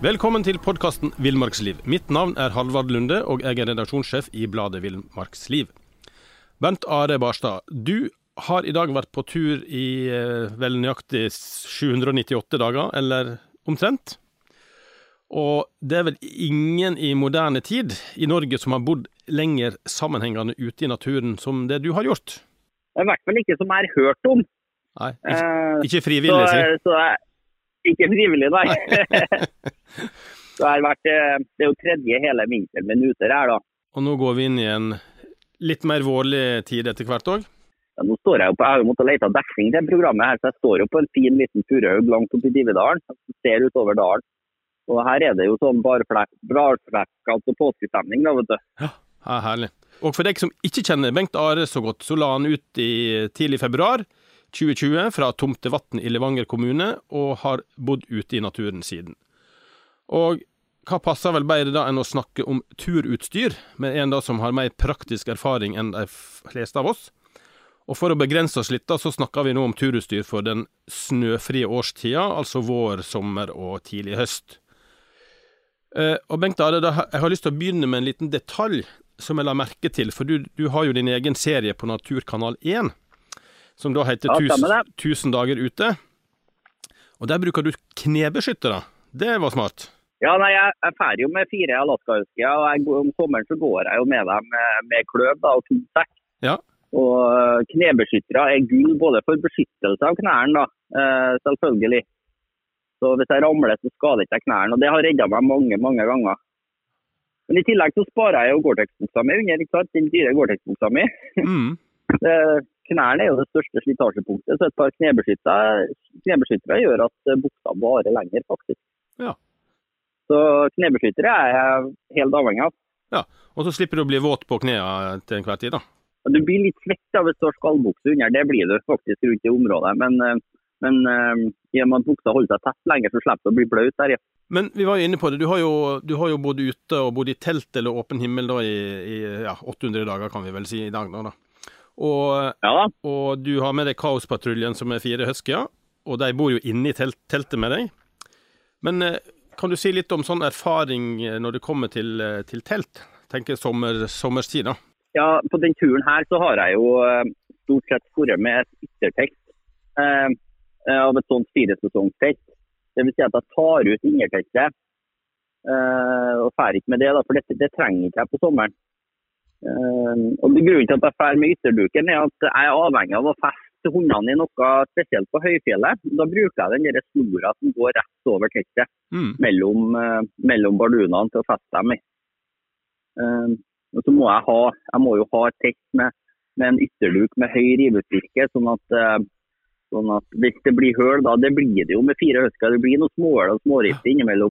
Velkommen til podkasten Villmarksliv. Mitt navn er Halvard Lunde, og jeg er redaksjonssjef i bladet Villmarksliv. Bent Are Barstad, du har i dag vært på tur i eh, vel nøyaktig 798 dager, eller omtrent. Og det er vel ingen i moderne tid i Norge som har bodd lenger sammenhengende ute i naturen som det du har gjort? Det er i hvert fall ikke som jeg har hørt om. Nei, ikke, Eh, ikke frivillig, så, si. så jeg, ikke frivillig, nei. så har vært, eh, det er jo tredje hele vinteren min ute her, da. Og nå går vi inn i en litt mer vårlig tid etter hvert òg. Ja, nå står jeg jo på, jeg har måttet lete dekning til programmet her, så jeg står jo på en fin liten furuhaug langt oppe i Dividalen. Ser utover dalen. Og her er det jo sånn bladflekkete påskestemning, da, vet du. Ja, herlig. Og for deg som ikke kjenner Bengt Are så godt, så la han ut i tidlig februar 2020 fra Tomtevatn i Levanger kommune, og har bodd ute i naturen siden. Og hva passer vel bedre da enn å snakke om turutstyr, med en da som har mer praktisk erfaring enn de fleste av oss? Og for å begrense oss litt, da, så snakker vi nå om turutstyr for den snøfrie årstida, altså vår, sommer og tidlig høst. Eh, og Bengt Are, jeg har lyst til å begynne med en liten detalj som jeg la merke til, for du, du har jo din egen serie på Naturkanal 1, som da heter Ja, «Tus- stemmer det. 1000 dager ute. Og der bruker du knebeskyttere. Det var smart. Ja, nei, jeg, jeg fer jo med fire alaskahuskyer, og jeg, om sommeren så går jeg jo med dem med, med kløv da, og tung sekk. Ja. Og eh, knebeskyttere er gull både for beskyttelse av knærne, da, eh, selvfølgelig. Så hvis jeg ramler, så skader ikke jeg knærne, og det har redda meg mange, mange ganger. Men i tillegg så sparer jeg jo Gore-Tex-buksa mi under, ikke sant? Den dyre Gore-Tex-buksa mi. Mm. Knærne er jo det største slitasjepunktet, så et par knebeskyttere, knebeskyttere gjør at eh, buksa varer lenger, faktisk. Ja. Så knebeskyttere er jeg helt avhengig av. ja. Og så slipper du å bli våt på knærne til enhver tid, da. Du blir litt svett da, hvis du har skallbukse under, det blir du faktisk rundt i området. Men, eh, men eh, i og med at buksa holder seg tett lenger, så slipper du å bli blaut der. Ja. Men vi var jo inne på det, du har jo, du har jo bodd ute og bodd i telt eller åpen himmel da i, i ja, 800 dager, kan vi vel si i dag nå, da. Og, Ja og du har med deg Kaospatruljen, som er fire huskyer, og de bor jo inne i telt, teltet med deg. Men eh, kan du si litt om sånn erfaring eh, når det kommer til, eh, til telt? Tenker sommer, sommerstid, da. Ja, på den turen her så har jeg jo stort sett vært med et yttertelt eh, av et sånt firesesongstelt. Det vil si at jeg tar ut innerteltet eh, og drar ikke med det, da, for det, det trenger ikke jeg på sommeren. Eh, og Grunnen til at jeg drar med ytterduken, er at jeg er avhengig av å feste hundene i noe spesielt på høyfjellet. Da bruker jeg den snora som går rett over teltet Mm. mellom, eh, mellom bardunene til å feste dem i. Eh, og så må jeg ha, jeg må jo ha et telt med, med en ytterduk med høy rivestyrke, sånn at, eh, sånn at hvis det blir høl, da det blir det jo med fire høsker, det blir noe småhull og smårifter innimellom.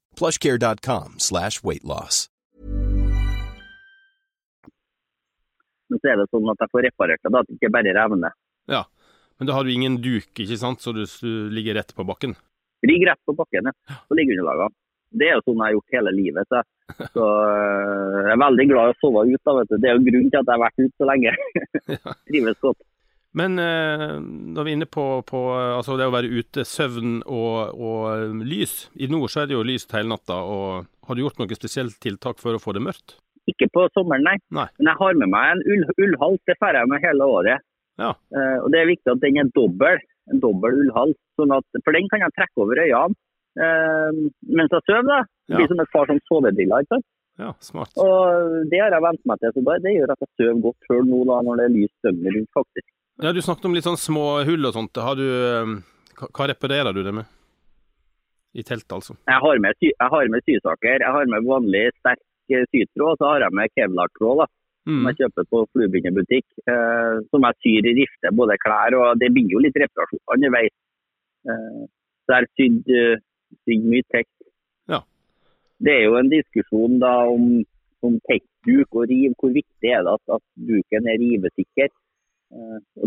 plushcare.com slash weight loss. Men så er det sånn at jeg får reparert det, at det ikke bare revner. Ja. Men da har du ingen duk, ikke sant, så du, du ligger rett på bakken? Ligger rett på bakken, ja. Så ligger underlagene. Det er jo sånn jeg har gjort hele livet. Så, så øh, jeg er veldig glad i å sove ute. da, vet du. Det er jo grunnen til at jeg har vært ute så lenge. Ja. Trives godt. Men eh, da vi er inne på, på altså det å være ute, søvn og, og lys. I nord så er det jo lyst hele natta. og Har du gjort noe spesielt tiltak for å få det mørkt? Ikke på sommeren, nei. Nei. Men jeg har med meg en ull, ullhals. Det får jeg med hele året. Ja. Eh, og Det er viktig at den er dobbel. En dobbel ullhals. Sånn at, for den kan jeg trekke over øynene. eh, mens jeg sover. da. Det blir Ja. som et par sånn sovebriller. ikke sant? Ja, smart. Og det har jeg vent meg til. så Det gjør at jeg sover godt før nå da, når det er lyst døgnet rundt, faktisk. Ja, Du snakket om litt sånn små hull og sånt. Har du, eh, hva, reparerer du det med? I teltet, altså? Jeg har med, jeg har med sysaker. Jeg har med vanlig sterk eh, sytråd, og så har jeg med kevlartråd. da. som Mm. jeg kjøper på fluebindebutikk. Eh, som jeg syr i rifte, både klær og Det blir jo litt reparasjon underveis. Eh, så jeg har sydd, eh, sydd mye tekst. Ja. Det er jo en diskusjon da om, om tekstduk og riv. Hvor viktig er det at, at duken er rivesikker?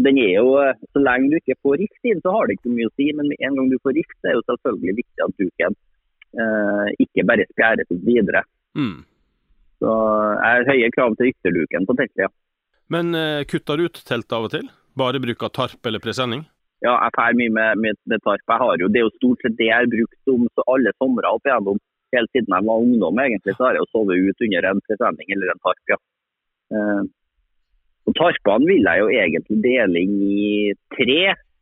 Den er jo, eh, Så lenge du ikke får rift inn, så har det ikke så mye å si. Men med en gang du får rift, så er det jo selvfølgelig viktig at duken eh, ikke bare spjæres ut videre. Mm. Så jeg har høye krav til ytterduken på teltet. ja. Men eh, kutter du ut teltet av og til? Bare bruk av tarp eller presenning? Ja, jeg drar mye med, med, med tarp. Jeg har jo, det er jo stort sett det jeg har brukt om så alle somre opp igjennom. Helt siden jeg var ungdom, egentlig, så har jeg jo sovet ut under en presenning eller en tarp. ja. Eh, og Tarpan vil jeg jo egentlig dele inn i tre.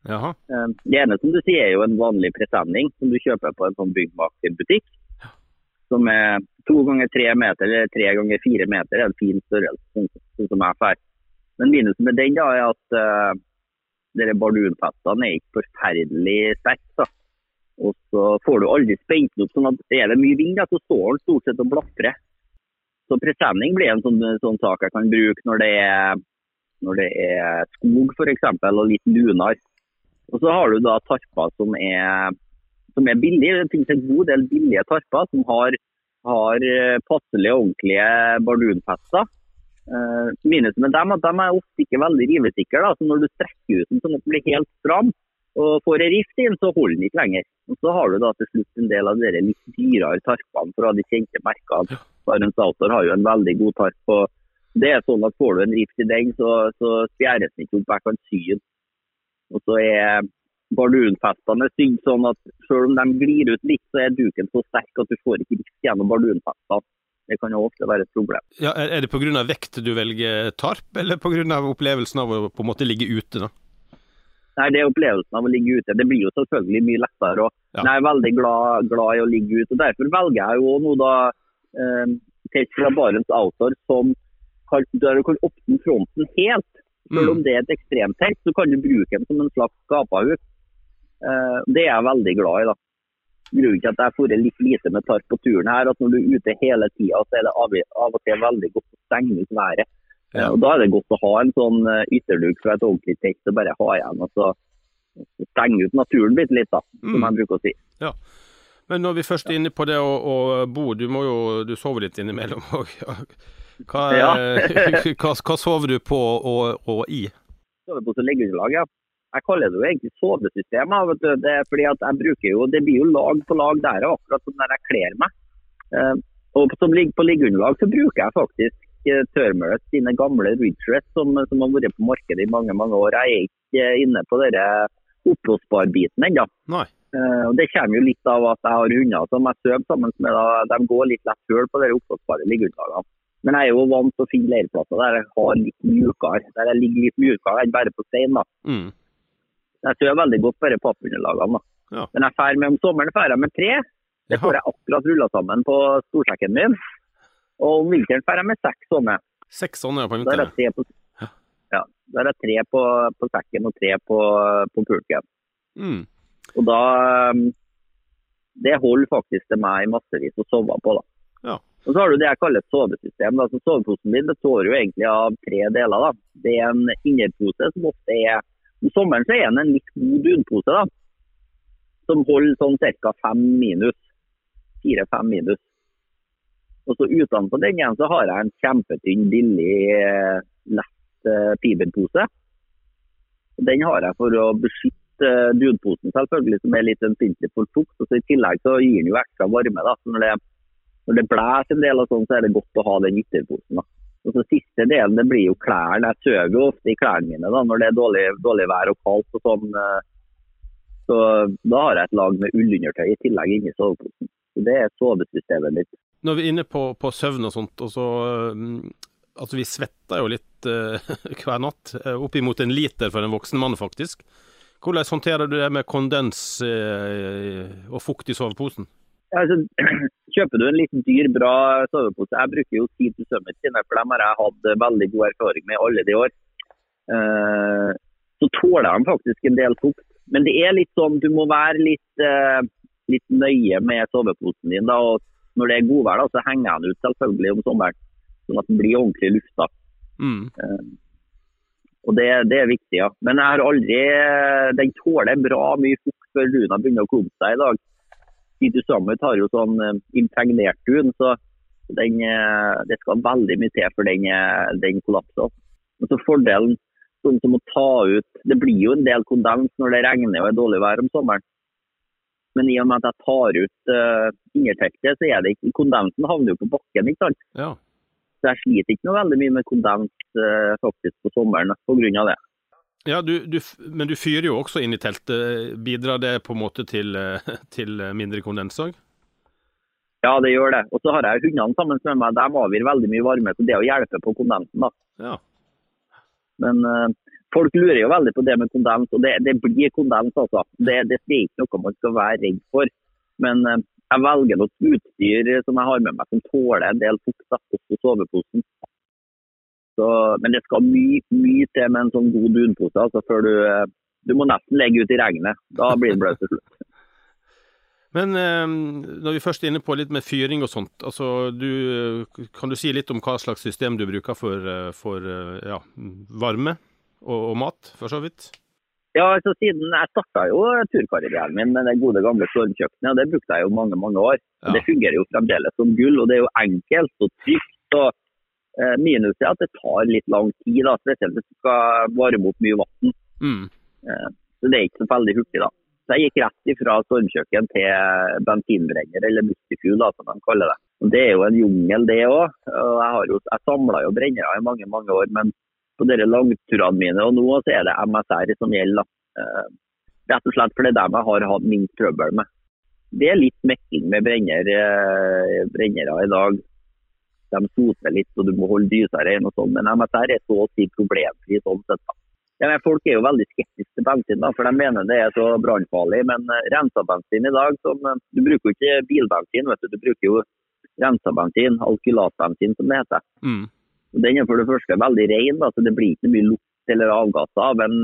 Jaha. Eh, det ene som du sier er jo en vanlig presenning som du kjøper på en sånn byggmakerbutikk. Som er to ganger tre meter eller tre ganger fire meter. er en fin størrelse, sånn, sånn som jeg får. Men minusen med den da er at uh, dere bardunfestene er ikke forferdelig sterke. Og så får du aldri spent den opp. sånn at Er det mye vind, da, så står den stort sett og blafrer. Så presenning blir en sånn, sånn sak jeg kan bruke når det er, når det er skog f.eks. og litt lunar. Og så har du da tarper som er, som er billige. Det finnes en god del billige tarper som har, har eh, passelige, ordentlige bardunfester. Uh, minuset med dem at de er ofte ikke veldig rivesikre. så Når du strekker ut den sånn at den blir helt stram og får en rift inn, så holder den ikke lenger. Og Så har du da til slutt en del av de litt dyrere tarpene fra de kjente merkene. Barents Outdoor har jo en veldig god tarp. og det er sånn at Får du en rift i den, så, så spjæres den ikke opp. Jeg kan sy den. Og så er bardunfestene sydd sånn at selv om de glir ut litt, så er duken så sterk at du får ikke rift gjennom bardunfestene. Det kan jo ofte være et problem. Ja, er det pga. vekt du velger tarp, eller pga. opplevelsen av å på en måte ligge ute? da? Nei, Det er opplevelsen av å ligge ute. Det blir jo selvfølgelig mye lettere. og Ja. Jeg er veldig glad, glad i å ligge ute. og Derfor velger jeg jo nå da eh, telt fra Barents Outdoor som kan, der du kan åpne fronten helt. Selv om Mm. det er et ekstremtelt, så kan du bruke den som en slags gapahuk. Eh, det er jeg veldig glad i. da. Grunnen til at jeg får litt lite med tarp på turen her, at når du er ute hele tida, så er det av, av og til veldig godt å stenge ut været. Eh, Ja. og Da er det godt å ha en sånn eh, ytterduk fra et ordentlig telt og bare ha igjen. og så stenge ut naturen litt, litt, da, som Mm. jeg bruker å si. Ja. Men når vi først er inne på det å, å bo, du må jo du sover litt innimellom òg. Hva, Ja. hva, hva sover du på og, og i? Sovepose lag, ja. Jeg kaller det jo egentlig sovesystemet. vet du. Det er fordi at jeg bruker jo, det blir jo lag på lag der, akkurat som når jeg kler meg. Eh, og som ligger på liggeunderlag så bruker jeg faktisk eh, Tørmølet sine gamle Ridgerett som, som har vært på markedet i mange mange år. Jeg er ikke eh, inne på denne oppblåsbarbiten ennå. Og Det kommer jo litt av at jeg har hunder som jeg sover sammen med. Da. De går litt lett hull på de oppblåsbare liggeunderlagene. Men jeg er jo vant til å finne leirplasser der jeg har litt mjukere, der jeg ligger litt mjukere enn bare på stein. da. Mm. Jeg sover veldig godt bare pappunderlagene. da. Ja. Men jeg fær med om sommeren fær jeg med tre. Det får jeg akkurat rulla sammen på storsekken min. Og om vinteren fær jeg med seks sånne. Seks sånne på en Da er det tre på, ja, da er det tre på, på sekken og tre på, på pulken. Mm. Og da um, Det holder faktisk til meg i massevis å sove på, da. Ja. Og så har du det jeg kaller et sovesystem. Da. Så Soveposen min består jo egentlig av tre deler. da. Det er en innerpose som ofte er Om sommeren så er den en litt god dunpose, da. Som holder sånn ca. fem minus. Fire-fem minus. Og så utenpå den igjen så har jeg en kjempetynn, billig, eh, lett eh, fiberpose. Den har jeg for å beskytte eh, dunposen, selvfølgelig, som er litt ømfintlig for fukt. Og så I tillegg så gir den jo ekstra varme. da, så Når det, når det blåser en del, og sånn, så er det godt å ha den ytterposen. da. Og så Siste delen det blir jo klærne. Jeg sover jo ofte i klærne mine da, når det er dårlig, dårlig vær og kaldt. og sånn. eh, Så Da har jeg et lag med ullundertøy i tillegg inni soveposen. Så Det er sovesystemet mitt. Når vi er inne på, på søvn og sånt, og så mm, Altså, vi svetter jo litt uh, hver natt. eh, Oppimot en liter for en voksen mann, faktisk. Hvordan håndterer du det med kondens uh, og fukt i soveposen? Altså, kjøper du en litt dyr, bra sovepose Jeg bruker jo Tid til Summit sine, for dem har jeg hatt veldig god erfaring med alle de år. Uh, så tåler de faktisk en del fukt. Men det er litt sånn, du må være litt, uh, litt nøye med soveposen din. da, og Når det er godvær, da, så henger den ut selvfølgelig om sommeren, sånn at den blir ordentlig lufta. Mm. Uh, og det, det, er viktig, ja. Men jeg har aldri Den tåler bra mye fukt før luna begynner å klumpe seg i dag. Titus Summit har jo sånn uh, impregnert dun, så den, uh, det skal veldig mye til for den, uh, den kollapser. Men så fordelen sånn som å ta ut Det blir jo en del kondens når det regner og er dårlig vær om sommeren. Men i og med at jeg tar ut uh, innerteltet, så er det ikke kondensen havner jo på bakken. ikke sant? Ja. Så jeg sliter ikke noe veldig mye med kondens uh, faktisk på sommeren pga. det. Ja, du, du, Men du fyrer jo også inn i teltet. Bidrar det på en måte til, til mindre kondens òg? Ja, det gjør det. Og så har jeg hundene sammen med meg. De avgir veldig mye varme. Så det å hjelpe på kondensen, da. Ja. Men uh, folk lurer jo veldig på det med kondens, og det, det blir kondens, altså. Det, det, er ikke noe man skal være redd for. Men uh, jeg velger noe utstyr som jeg har med meg som tåler en del fukt, også soveposen. Så, men det skal mye, mye til med en sånn god dunpose altså, før du uh, Du må nesten legge ut i regnet. Da blir det bløt til slutt. Men eh, når vi først er inne på litt med fyring og sånt, altså du, kan du si litt om hva slags system du bruker for, for ja, varme og, og, mat, for så vidt? Ja, altså siden Jeg starta jo turkarrieren min med det gode gamle stormkjøkkenet, og det brukte jeg jo mange mange år. Ja. Det fungerer jo fremdeles som gull, og det er jo enkelt og trygt. og eh, Minus er at det tar litt lang tid, da, spesielt hvis du skal varme opp mye vann. Mm. Eh, så det er ikke så veldig hurtig, da. Så jeg gikk rett ifra stormkjøkken til bensinbrenner, eller mustifuel, da, som de kaller det. Og Det er jo en jungel, det òg. Jeg, jo, jeg samla jo brennere i mange mange år, men på dere langturene mine og nå så er det MSR som gjelder. da. rett og slett fordi det er dem jeg har hatt minst trøbbel med. Det er litt mekking med brenner, brennere i dag. De soter litt og du må holde dysa rein og sånn, men MSR er så å si problemfri sånn sett. Ja, folk er jo veldig skeptiske til bensin, da, for de mener det er så brannfarlig. Men uh, rensa bensin i dag som, Du bruker jo ikke bilbensin, vet du. Du bruker jo rensa bensin, alkylatbensin som det heter. Mm. Den er for det første veldig ren, da, så det blir ikke mye lukt eller avgasser av. Men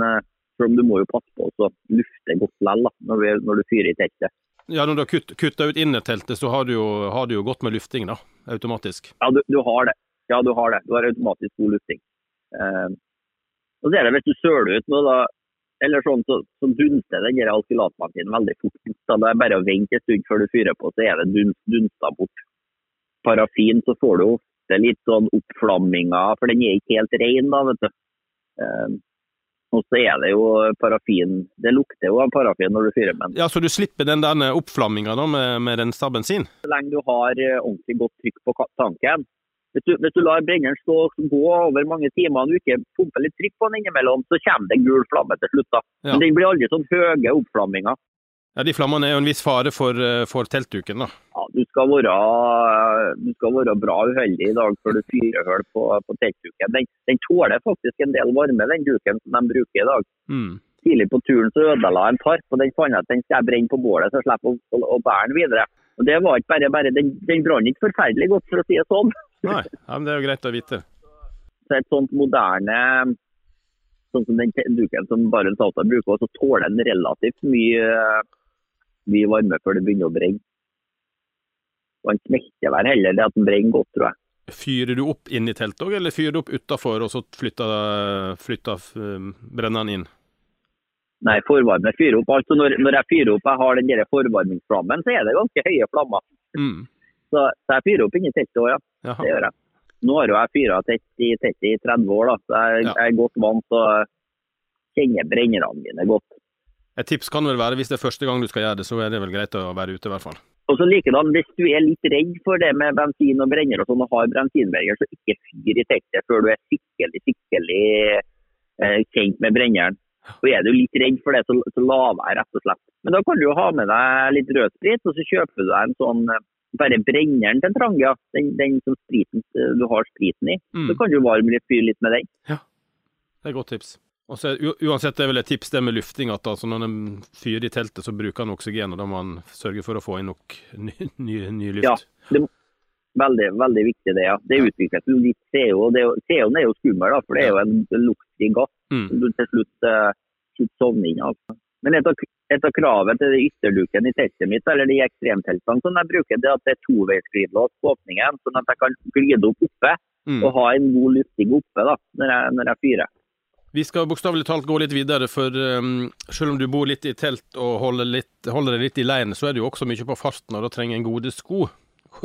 om du må jo passe på å lufte godt likevel når, når, du fyrer i teltet. Ja, Når du har kutt, kutta ut innerteltet, så har du, jo, har du jo godt med lufting, da, automatisk? Ja, du, du, har det. Ja, du har det. Du har automatisk god lufting. Eh, og så er det Hvis du søler ut noe, da, eller sånn, så, så dunster den alkylatmaskinen veldig fort. Da. Det er bare å vente en stund før du fyrer på, så er det dunst, dunsta bort. Parafin så får du ofte litt sånn oppflamminger, for den er ikke helt ren. da, vet du. Um, og så er det jo parafin Det lukter jo av parafin når du fyrer med den. Ja, Så du slipper den der oppflamminga med, med rensa bensin? Så lenge du har eh, ordentlig godt trykk på tanken. Hvis du, hvis du lar brenneren stå gå over mange timer og du ikke pumper litt trykk på den innimellom, så kommer det gul flamme til slutt. da. Ja. Men den blir aldri sånn høye oppflamminger. Ja, De flammene er jo en viss fare for, eh, for teltduken, da. Ja, du skal, være, du skal være bra uheldig i dag før du fyrer hull på, på teltduken. Den, den, tåler faktisk en del varme, den duken som de bruker i dag. Mm. Tidlig på turen så ødela jeg en tarp, og den fant at den skal jeg brenne på bålet så jeg slipper å, å, å bære den videre. Og det var ikke bare bare, Den, den brant ikke forferdelig godt, for å si det sånn. Nei, ja, men det er jo greit å vite. Så et sånt moderne sånn som den duken som Barents Salta bruker, så tåler den relativt mye mye varme før det begynner å brenne. Og han smelter vel heller, det at den brenner godt, tror jeg. Fyrer du opp inn i teltet òg, eller fyrer du opp utafor og så flytter, flytter um, brenneren inn? Nei, forvarme fyrer opp. Altså når, når jeg fyrer opp jeg har den der forvarmingsflammen, så er det ganske høye flammer. Mm. Så, så, jeg fyrer opp inni teltet òg, ja. Jaha. Det gjør jeg. Nå har jo jeg fyra tett i teltet i 30 år, da, så jeg, ja. jeg er godt vant til kjenner brennerne mine godt. Et tips kan vel være, hvis det er første gang du skal gjøre det, så er det vel greit å være ute, i hvert fall. Og så likedan, Hvis du er litt redd for det med bensin og brenner, og sånn, og har bensinbrenner, så ikke fyr i teltet før du er skikkelig skikkelig eh, kjent med brenneren. Og Er du litt redd for det, så, så la være, rett og slett. Men da kan du jo ha med deg litt rødsprit, og så kjøper du deg en sånn eh, bare brenneren til Trangia, den, den som spriten, du har spriten i. Mm. Så kan du varme litt, fyre litt med den. Ja, det er et godt tips. Så Uansett det er vel et tips det med lufting, at altså når en fyrer i teltet, så bruker en oksygen, og da må en sørge for å få inn nok ny, ny, ny luft. Ja, det, veldig, veldig viktig det, ja. Det utvikles jo litt CO. det er CO-en er jo skummel, da, for det er jo en luktig gass Mm. som du til slutt, uh, sovner inn av. Men et av, et av kravet til ytterluken i teltet mitt, eller de ekstremteltene som jeg bruker, det er at det er toveisglidelås på åpningen, sånn at jeg kan glide opp oppe Mm. og ha en god lufting oppe da, når jeg, når jeg fyrer. Vi skal bokstavelig talt gå litt videre, for um, selv om du bor litt i telt og holder, litt, holder deg litt i leiren, så er det jo også mye på farten, og da trenger en gode sko.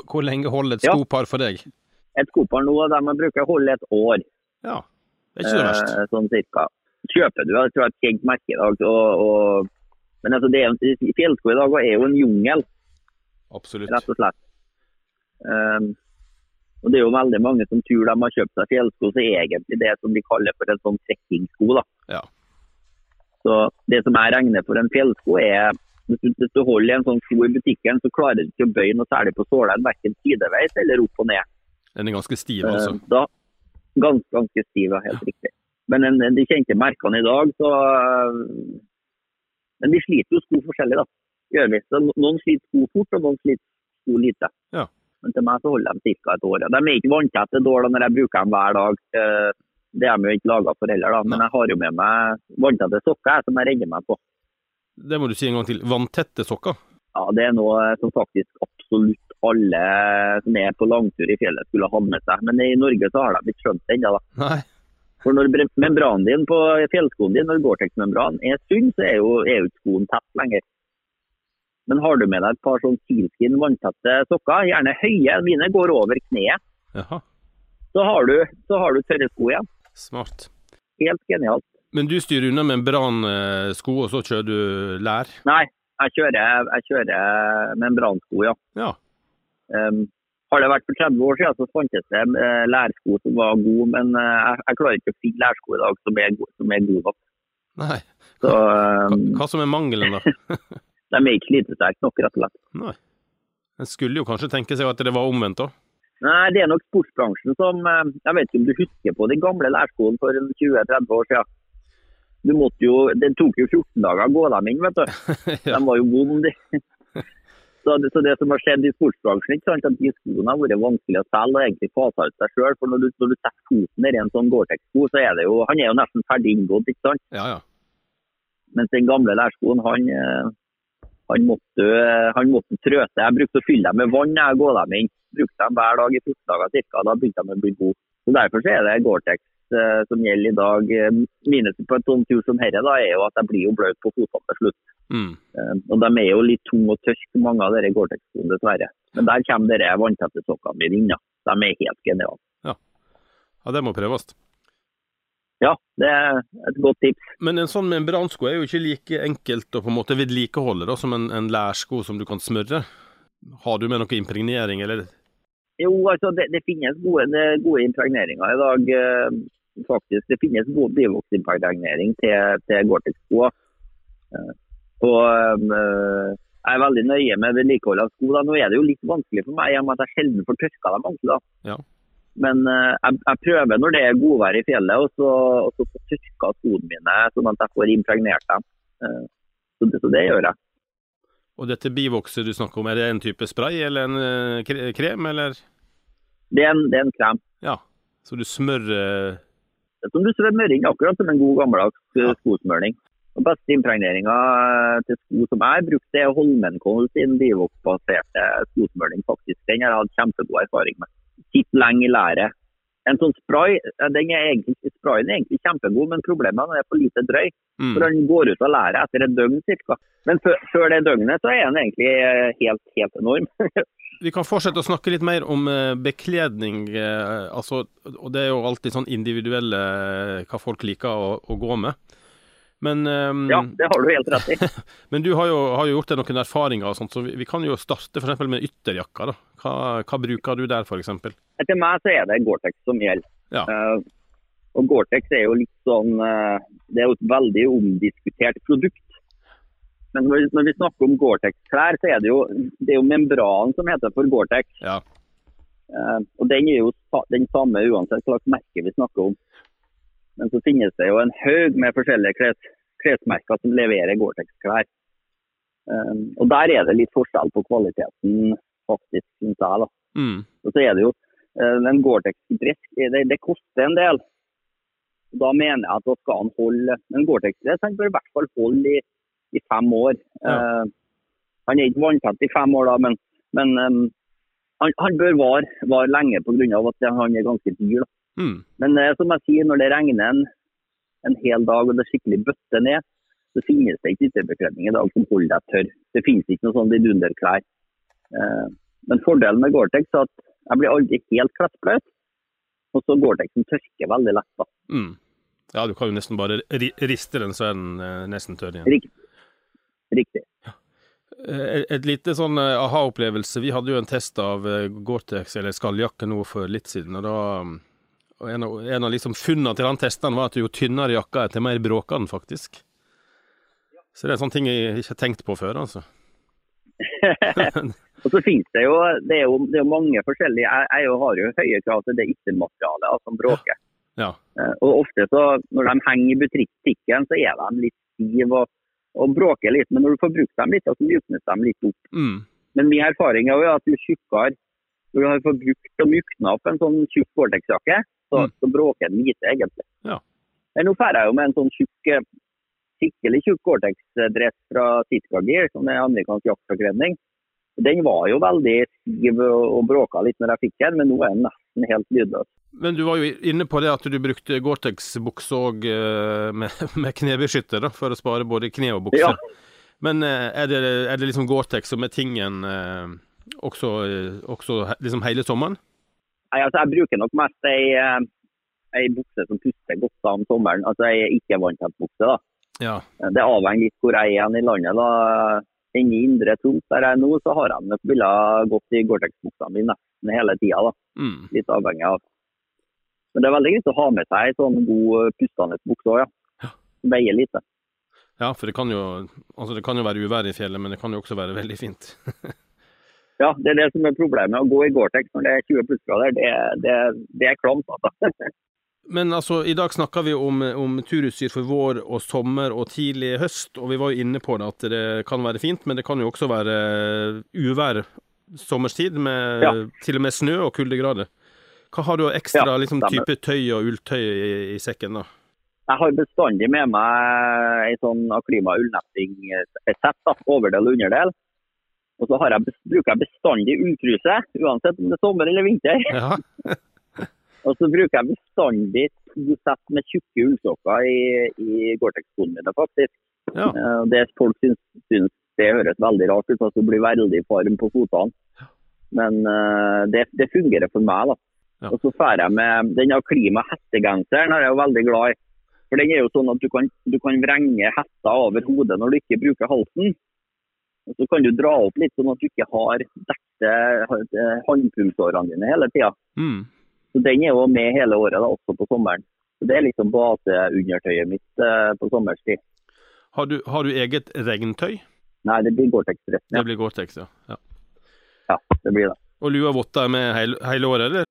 Hvor lenge holder et Ja. skopar for deg? Et skopar nå, de bruker å holde et år, Ja, det er ikke så verst. eh, sånn cirka. Kjøper du, jeg tror jeg et kjent merke i dag, og, og, men altså, det er, fjellsko i dag er jo en jungel. Absolutt. rett og slett. Um, og Det er jo veldig mange som tror de har kjøpt seg fjellsko, så er egentlig det som de kaller for en sånn trekkingsko. da. Ja. Så Det som jeg regner for en fjellsko, er hvis du, hvis du holder en sånn sko i butikken, så klarer du ikke å bøye noe særlig på sålen, verken sideveis eller opp og ned. Den er ganske stiv, altså. Da, ganske, ganske stiv, ja, helt riktig. Men en, de kjente merkene i dag, så eh, Men de sliter jo sko forskjellig, da. Gjør vi. Så noen sliter sko fort, og noen sliter sko lite. Men til meg så holder de ca. et år. De er ikke vanntette dårlig når jeg bruker dem hver dag. Eh, Det er de jo ikke laga for heller, da. Men jeg har jo med meg vanntette sokker som jeg redder meg på. Det må du si en gang til. Vanntette sokker? Ja, Det er noe som faktisk absolutt alle som er på langtur i fjellet skulle hatt med seg. Men i Norge så har de ikke skjønt det ennå. da. Nei. For når membranen din på fjellskoen din, når Gore-Tex-membranen er sunn, så er jo, er jo skoen tett lenger. Men har du med deg et par sånn sealskin vanntette sokker, gjerne høye, mine går over kneet, Jaha. så har du, så har du tørre sko igjen. Smart. Helt genialt. Men du styrer unna med en bransko, og så kjører du lær? Nei, jeg kjører, jeg kjører bransko, ja. Ja. Um, har det vært for 30 år siden, så fantes det eh, lærsko som var gode, men eh, jeg, jeg klarer ikke å finne lærsko i dag som er, som er gode nok. Nei. Så Hva, um, hva som er mangelen, da? de er ikke slitesterke nok, rett og slett. Nei. En skulle jo kanskje tenke seg at det var omvendt òg. Nei, det er nok sportsbransjen som eh, Jeg vet ikke om du husker på de gamle lærskoene for 20-30 år siden. Du måtte jo, Det tok jo 14 dager å gå dem inn, vet du. Ja. De var jo vonde. de. Så det, så det som har skjedd i sportsbransjen, ikke sant, at de skoene har vært vanskelig å selge og egentlig fasa ut seg sjøl. For når du, når du setter foten nedi en sånn Gore-Tex-sko, så er det jo Han er jo nesten ferdig inngått, ikke sant. Ja, ja. Mens den gamle lærskoen, han, eh, han, måtte, han måtte trø seg. Jeg brukte å fylle dem med vann jeg gå dem inn. Brukte dem hver dag i 14 dager ca. Da begynte de å bli gode. Så Derfor så er det Gore-Tex eh, som gjelder i dag. Minusen på en sånn tur som dette da, er jo at jeg blir jo bløt på fotene til slutt. Mm. Eh, Og de er jo litt tunge og tørke, mange av dere Gore-Tex-skoene dessverre. Men der kommer dere vanntette sokkene mine inn. De er helt geniale. ja, det må prøves. Ja, det er et godt tips. Men en sånn membransko er jo ikke like enkelt å på en måte vedlikeholde da, som en, en lærsko som du kan smøre. Har du med noe impregnering, eller? Jo, altså det, det finnes gode, det gode impregneringer i dag. eh, faktisk. Det finnes god bivoksimpregnering til, til Gore-Tex-sko. Eh, og eh, jeg er veldig nøye med vedlikehold av sko. Da. Nå er det jo litt vanskelig for meg, i og med at jeg sjelden får tørka dem ordentlig. Ja. Men eh, jeg, jeg prøver når det er godvær i fjellet, og så, og så få tørka skoene mine, sånn at jeg får impregnert dem. Eh, så, det, så det gjør jeg. Og dette bivokset du snakker om, er det en type spray eller en eh, krem, eller? Det er en, det er en krem. Ja. Så du smører er Som du smører inn, akkurat som en god gammeldags skosmøring. Den beste impregneringa til sko som jeg har brukt, det er Holmenkollen sin Divox-baserte skosmøring. faktisk. Den har jeg hatt kjempegod erfaring med. Sitter lenge i læret. En sånn spray, den er egentlig, sprayen er egentlig kjempegod, men problemet er at den er for lite drøy. mm. For den går ut av læret etter et døgn ca. Men før, det døgnet så er den egentlig eh, helt, helt enorm. Vi kan fortsette å snakke litt mer om eh, bekledning. eh, altså, og det er jo alltid sånn individuelle hva folk liker å, å gå med. Men, um, ja, det har du helt rett i. men du har jo, har jo gjort deg noen erfaringer, og sånt, så vi, vi kan jo starte eksempel med ytterjakka. da. Hva, hva bruker du der, f.eks.? Etter meg så er det Gore-Tex som gjelder. Ja. Uh, og Gore-Tex er jo litt sånn uh, Det er jo et veldig omdiskutert produkt. Men når, når vi snakker om Gore-Tex-klær, så er det jo, det er jo membranen som heter for Gore-Tex. Ja. Uh, og den er jo den samme uansett hva slags merke vi snakker om. Finnes det jo en haug med forskjellige kles, klesmerker som leverer Gore-Tex-klær. Um, og Der er det litt forskjell på kvaliteten, faktisk, syns jeg. da. Mm. Og så er det jo uh, En Gore-Tex-dress det, det, koster en del. Da mener jeg at da skal han holde En Gore-Tex-dress han bør i hvert fall holde i, i fem år. Ja. Uh, han er ikke vanntett i fem år, da, men, men um, han, han, bør vare, var lenge pga. at han er ganske dyr. da. Mm. Men eh, som jeg sier, når det regner en, en hel dag og det skikkelig bøtter ned, så finnes det ikke ytterbekledning i dag som holder deg tørr. Det finnes ikke noe sånn vidunderklær. Eh, men fordelen med Gore-Tex er at jeg blir aldri helt klettbløt. Og så Gore-Texen tørker veldig lett. da. Mm. Ja, du kan jo nesten bare riste den, så er den eh, nesten tørr igjen. Riktig. Riktig. Ja. Et, et lite sånn eh, aha-opplevelse. Vi hadde jo en test av eh, Gore-Tex, eller skalljakke, nå for litt siden. og da... og en av, en av liksom funnene til han testen var at jo tynnere jakka er, til mer bråker den faktisk. Så det er sånne ting jeg ikke har tenkt på før, altså. Og så finnes det jo, det er jo, det er jo mange forskjellige Jeg, jeg har jo høye krav til det yttermaterialet altså, som bråker. Ja. Eh, Og ofte så, når de henger i butikken, så er de litt stive og, og bråker litt. Men når du får brukt dem litt, så mjuknes de litt opp. Mm. Men min erfaring er jo at jo tjukkere du har fått brukt og mykna opp en sånn tjukk Gore-Tex-jakke, så, Mm. så bråker den lite, egentlig. Ja. Men nå drar jeg jo med en sånn tjukk, eh, skikkelig tjukk Gore-Tex-dress fra Sitka Gear, som er amerikansk jaktforkledning. Den var jo veldig stiv og, bråka litt når jeg fikk den, men nå er den nesten helt lydløs. Men du var jo inne på det at du brukte Gore-Tex-bukse òg med, med knebeskytter, da, for å spare både kne og bukse. Ja. Men eh, er det, er det liksom Gore-Tex som er tingen eh, også, eh, også liksom hele sommeren? Nei, altså, jeg bruker nok mest ei, eh, ei bukse som puster godt om sommeren, altså ei ikke-vanntett bukse. da. Ja. Det avhenger litt hvor jeg er i landet. da. Inne i Indre Troms der jeg er nå, så har jeg nok villet gått i Gore-Tex-buksa mi nesten hele tida. da. Mm. Litt avhengig av. Men det er veldig greit å ha med seg ei sånn god pustende bukse òg, ja. Som Veier lite. ja, for det kan, jo, altså det kan jo være uvær i fjellet, men det kan jo også være veldig fint. Ja, det er det som er problemet. Å gå i Gore-Tex når det er 20 plussgrader, det, det, det er klamt. altså. Men altså, i dag snakker vi om, om turutstyr for vår og sommer og tidlig høst, og vi var jo inne på det at det kan være fint, men det kan jo også være uvær sommerstid, med Ja. til og med snø og kuldegrader. Hva har du av ekstra Ja, liksom, type tøy og ulltøy i, i sekken, da? Jeg har bestandig med meg ei sånn Aklima ullnetting-sett, da, overdel og underdel. Og så har jeg, bruker jeg bestandig ulltruse, uansett om det er sommer eller vinter. Ja. Og så bruker jeg bestandig to sett med tjukke ullsokker i, i Gore-Tex-skoene mine, faktisk. ja. Eh, Det folk syns, syns det høres veldig rart ut, at du blir veldig varm på fotene. Men uh, det, det fungerer for meg. da. Ja. Og så drar jeg med den klima-hettegenseren er jeg jo veldig glad i. For den er jo sånn at du kan, du kan vrenge hetta over hodet når du ikke bruker halsen. Og så kan du dra opp litt, sånn at du ikke har dekte eh, håndpulsårene dine hele tida. Mm. Så Den er jo med hele året, da, også på sommeren. Så Det er liksom baseundertøyet mitt eh, på sommerstid. Har, du, har du eget regntøy? Nei, det blir Gore-Tex. Ja. Det blir Gore-Tex, ja. ja. ja, det blir det. Og lua og votter med hele, hele året, eller?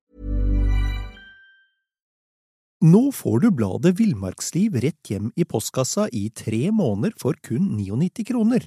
Nå får du bladet Villmarksliv rett hjem i postkassa i tre måneder for kun 99 kroner.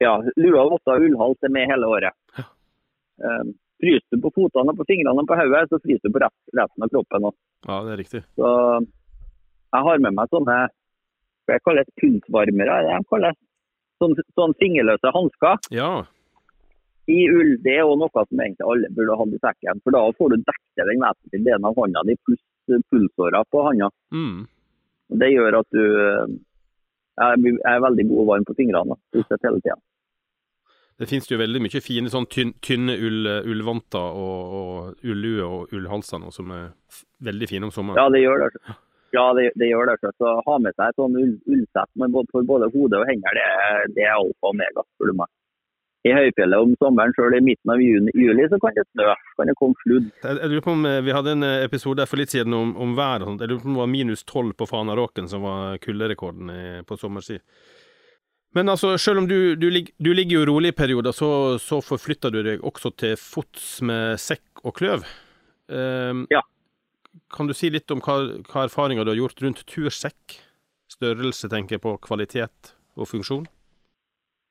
Ja, Lua, votter og ullhals er med hele året. Um, fryser du på fotene, og på fingrene og på hodet, så fryser du på rest- resten av kroppen. også. Ja, det er riktig. Så jeg har med meg sånne det jeg pulsvarmere. er det de kaller det sånne fingerløse hansker Ja. i ull. Det er òg noe som egentlig alle burde ha i sekken. For da får du dekket den vesentlige delen av hånda di, pluss eh, pulsåra på hånda. Mm. Det gjør at du jeg er, veldig god og varm på fingrene da, hele tida. Det finnes jo veldig mye fine sånn tynne, tynne ull, ullvanter og, og ullue og ullhalser nå, som er veldig fine om sommeren. Ja, det gjør det. Ja, det, det gjør det. Så ha med seg et sånn ull, ullsett for både hode og hender, det, det er alfa og omega, spør du meg. I høyfjellet om sommeren, sjøl i midten av juni, juli, så kan det snø. Kan det komme sludd. Jeg, jeg lurer på om eh, Vi hadde en eh, episode for litt siden om, om været. og sånt. Jeg lurer på om det var minus 12 på Fanaråken som var kulderekorden på sommerstid. Men altså, selv om du, du, du ligger jo rolig i perioder, så, så forflytter du deg også til fots med sekk og kløv. Ehm, Ja. Kan du si litt om hva, hva erfaringer du har gjort rundt tursekk? Størrelse, tenker jeg på, kvalitet og funksjon?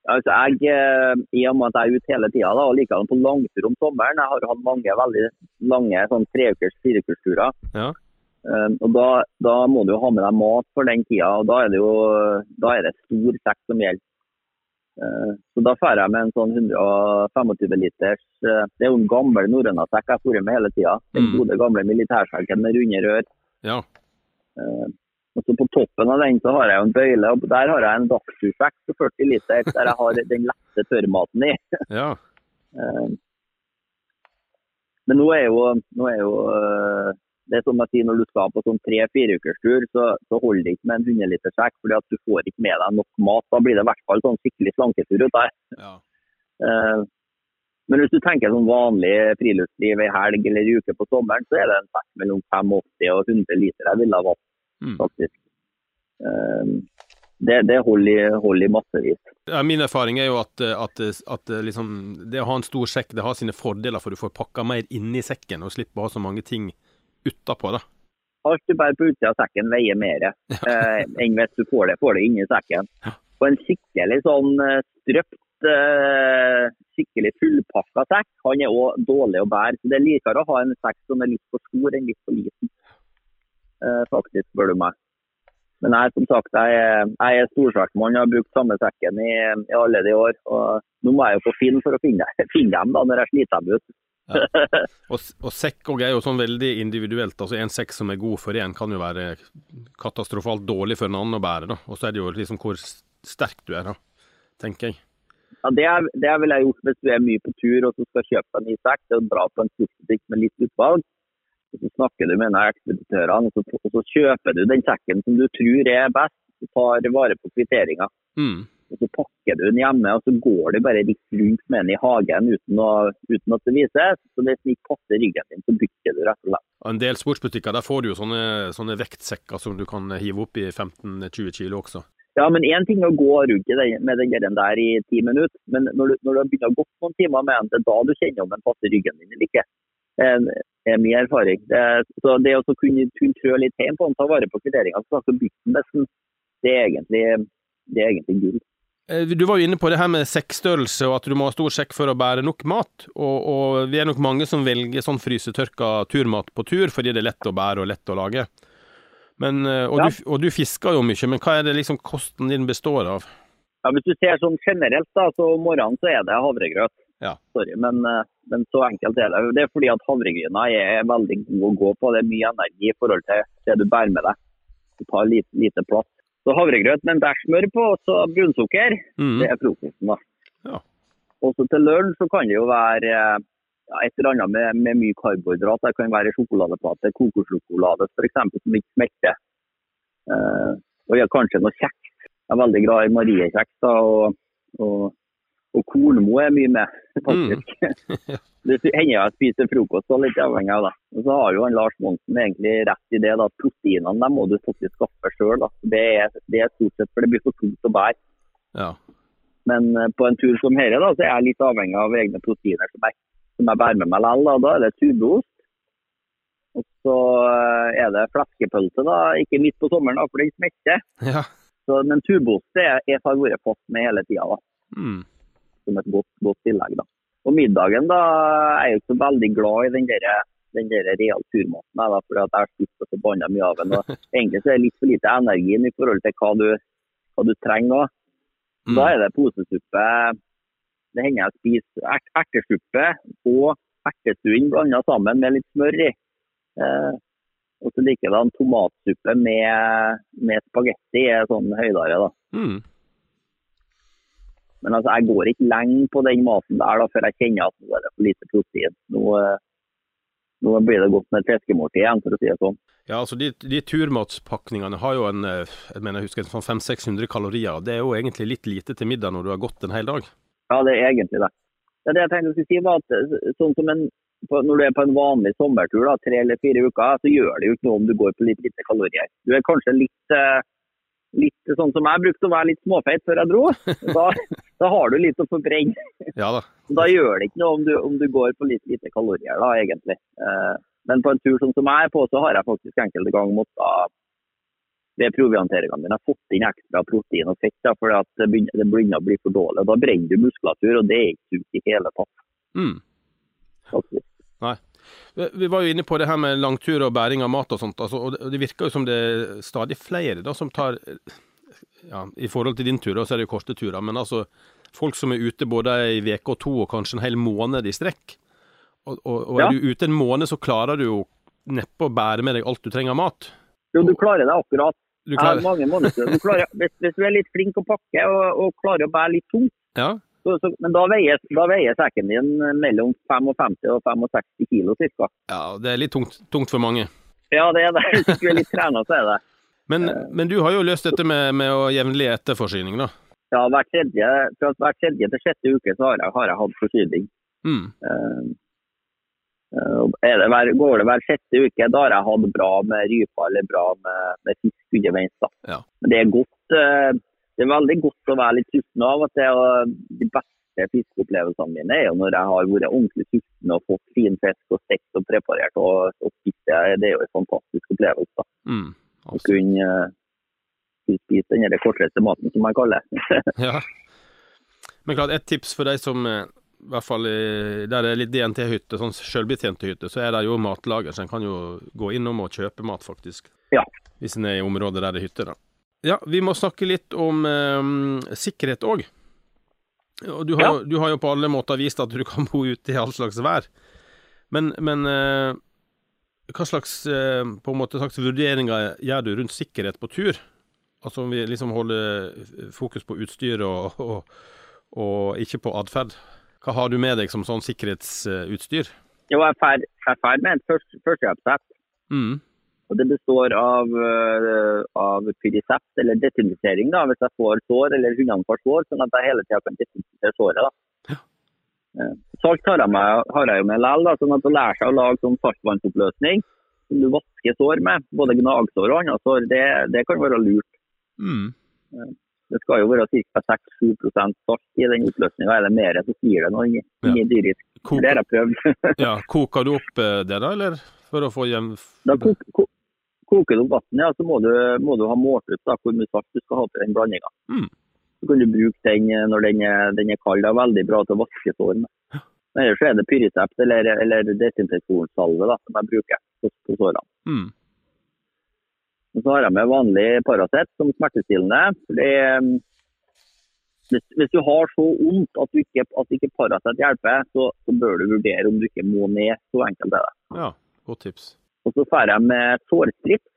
Altså, jeg, eh, I og med at jeg er ute hele tida og likevel på langtur om sommeren, jeg har hatt mange veldig lange sånn treukers, fireukersturer. Ja. Eh, og da, da må du jo ha med deg mat for den tida, og da er det jo da er det stor sekk som gjelder. Eh, så da drar jeg med en sånn 125 liters eh, Det er jo en gammel norrønasekk jeg får med hele tida. Den Mm. gode gamle militærsekken med runde rør. Ja. Eh, og så På toppen av den så har jeg jo en bøyle, og der har jeg en dagstursekk på 40 liter der jeg har den lette tørrmaten i. ja. Men nå er jo, nå er jo eh, det er som jeg sier, Når du skal på sånn tre-fire ukers tur, så, så holder det ikke med en 100 liters sekk, fordi at du får ikke med deg nok mat. Da blir det i hvert fall sånn skikkelig slanketur ut der. ja. Uh, Men hvis du tenker sånn vanlig friluftsliv i helg eller i uke på sommeren, så er det en sekk mellom 85 og 100 liter jeg ville ha valgt, Mm. faktisk. Eh, Det, det holder, i, holder massevis. Ja, min erfaring er jo at, at, at liksom, det å ha en stor sekk det har sine fordeler, for du får pakka mer inni sekken og slipper å ha så mange ting utapå. da. Alt du bærer på utsida av sekken veier mer eh, enn hvis du får det, får det inni sekken. Og en skikkelig sånn eh, strøpt, eh, skikkelig fullpakka sekk, han er òg dårlig å bære. Så Det er likere å ha en sekk som er litt for stor enn litt for liten, eh, faktisk, spør du meg. Men jeg, som sagt, jeg, jeg er storsvartmann og har brukt samme sekken i, i alle de år. og Nå må jeg jo på Finn for å finne, finne dem da, når jeg sliter dem ut. Og, og sekk og er jo sånn veldig individuelt. altså En sekk som er god for én, kan jo være katastrofalt dårlig for en annen å bære. da. Og så er det jo liksom hvor sterk du er, da, tenker jeg. Ja, det, er, det ville jeg gjort hvis du er mye på tur og så skal kjøpe deg en ny sekk. Det er bra på en sportsbutikk med litt utvalg. Og så snakker du med en av ekspeditørene, og og så kjøper du den sekken som du tror er best. Du tar vare på kvitteringa. Mm. Og så pakker du den hjemme, og så går du bare litt rundt med den i hagen uten, å, uten at det vises. Så hvis den ikke passer ryggen din, så bytter du rett og slett. En del sportsbutikker der får du jo sånne, sånne vektsekker som du kan hive opp i 15-20 kilo også. Ja, men én ting er å gå rundt med den der i ti minutter, men når du, når du har begynt å gå noen timer med den, det er da du kjenner om den passer ryggen din eller ikke. Det er- det er min erfaring. Det, så det å kunne, kunne trø litt hjem på den, ta vare på kvitteringa, så så bytte den nesten, det er egentlig, det er egentlig gull. Eh, Du var jo inne på det her med sekkstørrelse, og at du må ha stor sekk for å bære nok mat. Og, og vi er nok mange som velger sånn frysetørka turmat på tur, fordi det er lett å bære og lett å lage. Men, eh, og, Ja. du, og du fisker jo mye, men hva er det liksom kosten din består av? Ja, hvis du ser sånn generelt, da, så om morgenen så er det havregrøt. Ja. Sorry, men, eh, men så enkelt er det. Det er fordi at havregryna er veldig god å gå på. Det er mye energi i forhold til det du bærer med deg. Du tar lite, lite plass. Så havregrøt med en dæsj smør på, og så brunsukker, Mm. det er frokosten. da. Ja. Og så til lunsj så kan det jo være eh, ja, et eller annet med, med mye karbohydrat. Det kan være sjokoladeplate, kokossjokolade f.eks. som ikke smelter. Uh, og ja, kanskje noe kjeks. Jeg er veldig glad i mariekjeks. og, og, og kornmo er mye med, faktisk. det hender jeg spiser frokost og litt avhengig av det. Og så har jo han Lars Monsen egentlig rett i det. da, Proteinene dem må du faktisk skaffe sjøl. Det, er- det er stort sett for det blir for tungt å bære. Ja. Men eh, på en tur som dette, da, så er jeg litt avhengig av egne proteiner som jeg, som jeg bærer med meg likevel. Da. da er det tubeost. Og så eh, er det fleskepølse, da. Ikke midt på sommeren, da, for den smetter. ja. Så, men tubeost det er- jeg har vært fast med hele tida, da. Mm. Som et godt, godt tillegg, da. Og middagen, da, er jeg ikke så veldig glad i den der den der real turmaten. Da, fordi at jeg har spist så forbanna mye av den. Og egentlig så er det litt for lite energi i forhold til hva du, hva du trenger. Da. Mm. da er det posesuppe. Det hender jeg spiser ert ertesuppe og ertestuing blanda sammen med litt smør i. Eh, og så likedan tomatsuppe med, med spagetti er sånn høydare, da. Mm. Men altså, jeg går ikke lenge på den maten der da, før jeg kjenner at nå er det for lite protein. Nå, eh, nå blir det godt med et fiskemåltid igjen, for å si det sånn. Ja, altså de, de turmatspakningene har jo en eh, jeg mener jeg husker, sånn 500-600 kalorier. Det er jo egentlig litt lite til middag når du har gått en hel dag. Ja, det er egentlig det. Det, det jeg tenkte jeg skulle si var at eh, sånn som en, Når du er på en vanlig sommertur, da, tre eller fire uker, så gjør det jo ikke noe om du går på litt lite kalorier. Du er kanskje litt, litt sånn som jeg brukte å være litt småfeit før jeg dro. Da, da har du litt å forbrenne. Ja da. Da gjør det ikke noe om du, om du går på litt lite kalorier, da, egentlig. Eh, men på en tur sånn som jeg er på, så har jeg faktisk enkelte ganger måttet ved provianteringene mine fått inn ekstra protein og fett, da, at det begynner, det begynner å bli for dårlig. Da brenner du muskulatur, og det er ikke sunt i hele tatt. Mm. faktisk. Nei. Vi- var jo inne på det her med langtur og bæring av mat og sånt. Altså, og det, virker jo som det er stadig flere da, som tar ja, I forhold til din tur, så er det jo korte turer. Men altså folk som er ute både ei uke og to, og kanskje en hel måned i strekk. Og, og, og er Ja. du ute en måned, så klarer du jo neppe å bære med deg alt du trenger av mat. Jo, du klarer det akkurat. Du Jeg har mange måneder. Du klarer, hvis, hvis du er litt flink å pakke og, og klarer å bære litt tungt, ja, så, så, men da veier, da veier sekken din mellom 55 og 65 kilo ca. ja, det er litt tungt, tungt for mange. Ja, det er det. Hvis du er litt trena, så er det. Men, men du har jo løst dette med, med å jevnlig etterforsyning, da. Ja, hver tredje, fra hver tredje til sjette uke så har jeg, har jeg hatt forsyning. Mm. Eh, eh, er det hver, går det hver sjette uke, da har jeg hatt bra med rypa eller bra med, med fisk underveis. Ja. Men det er godt, eh, det er veldig godt å være litt sulten av og til. og De beste fiskeopplevelsene mine er jo når jeg har vært ordentlig sulten og fått fin fisk og stekt og preparert. og, og spist det. er jo en fantastisk opplevelse. da. Mm. Å kunne uh, spise den kortreiste maten, som jeg kaller det. Ja. Men klart, et tips for de som eh, i hvert fall eh, der det er litt DNT-hytte, sånn selvbetjente hytte, så er det jo matlager, så en kan jo gå innom og kjøpe mat, faktisk. Ja. Hvis en er i området der det er hytte, da. Ja, vi må snakke litt om eh, sikkerhet òg. Du har, Ja. du har jo på alle måter vist at du kan bo ute i all slags vær. Men, men eh, hva slags, eh, på en måte, slags vurderinger gjør du rundt sikkerhet på tur? Altså om vi liksom holder fokus på utstyr og, og, og ikke på atferd. Hva har du med deg som sånn sikkerhetsutstyr? Jo, jeg ferdig med et først- førstehjelpssett. Mm. Og Det består av, øh, av pyrisept, eller detinisering da, hvis jeg får sår eller hundene får sår, sånn at jeg hele tida kan desinfisere såret. da. Eh, Salt har jeg, med, har jeg jo med likevel, sånn at å lære seg å lage sånn saltvannsoppløsning som du vasker sår med, både gnagsår og andre sår, det, det kan være lurt. Mm. Det skal jo være ca. 6-7% salt i den oppløsninga. Er det mer, så sier det noe inni Ja. Det har jeg prøvd. ja, koker du opp eh, det, da, eller? For å få jevn Da kok, ko- koker du opp vannet, ja, så må du, må du ha målt ut da, hvor mye salt du skal ha til den blandinga. Mm. Så kan du bruke den eh, når den er, den er kald. Det er veldig bra til å vaske sårene med. Ellers er det pyrisept eller, eller desinfeksjonssalve som jeg bruker på, på sårene. mm. Så har jeg med vanlig Paracet som smertestillende. Det, eh, hvis, hvis du har så vondt at, du ikke, at ikke Paracet hjelper, så, så bør du vurdere om du ikke må ned. Så enkelt er det. Ja, godt tips. Og så drar jeg med sårstrips.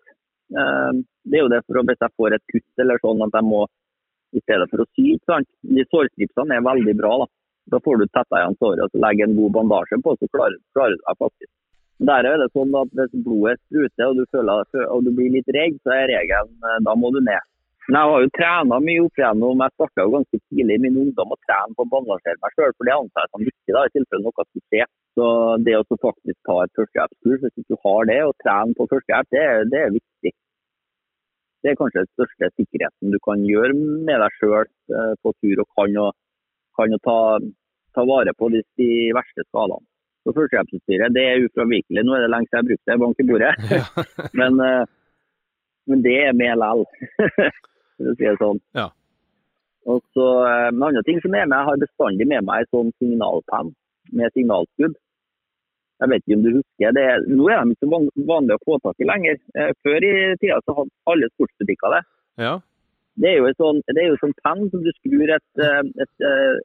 Eh, Det er jo det for hvis jeg får et kutt eller sånn at jeg må i stedet for å sy. De sårstripsene er veldig bra. Da Da får du tetta igjen såret og så legger en god bandasje på, så klarer, du deg faktisk. Der er det sånn at Hvis blodet spruter og du, føler, og du blir litt redd, så er regelen eh, da må du ned. Men jeg har jo trena mye opp igjennom. Jeg starta ganske tidlig i min ungdom å trene på å bandasjere meg sjøl, for det anser jeg som viktig da, i tilfelle noe skulle skje. Så det å faktisk ta et førstehjelpskurs, hvis du har det, og trene på førstehjelp, det, det er viktig. Det er kanskje den største sikkerheten du kan gjøre med deg sjøl på tur, og kan jo, kan jo ta, ta vare på de, de verste skadene. Så Førstehjelpsutstyret det er ufravikelig. Nå er det lenge siden jeg har brukt det, bank i bordet. Ja. Men, eh, men det er med likevel, for å si det sånn. Ja. Og så eh, En annen ting som er med, jeg har bestandig med meg en sånn signalpenn med signalskudd. Jeg vet ikke om du husker, det, Nå er de ikke så vanlige å få tak i lenger. Eh, Før i tida så hadde alle sportsbutikker det. Ja. Det er jo en sånn, sånn penn som du skrur et, eh, et, eh,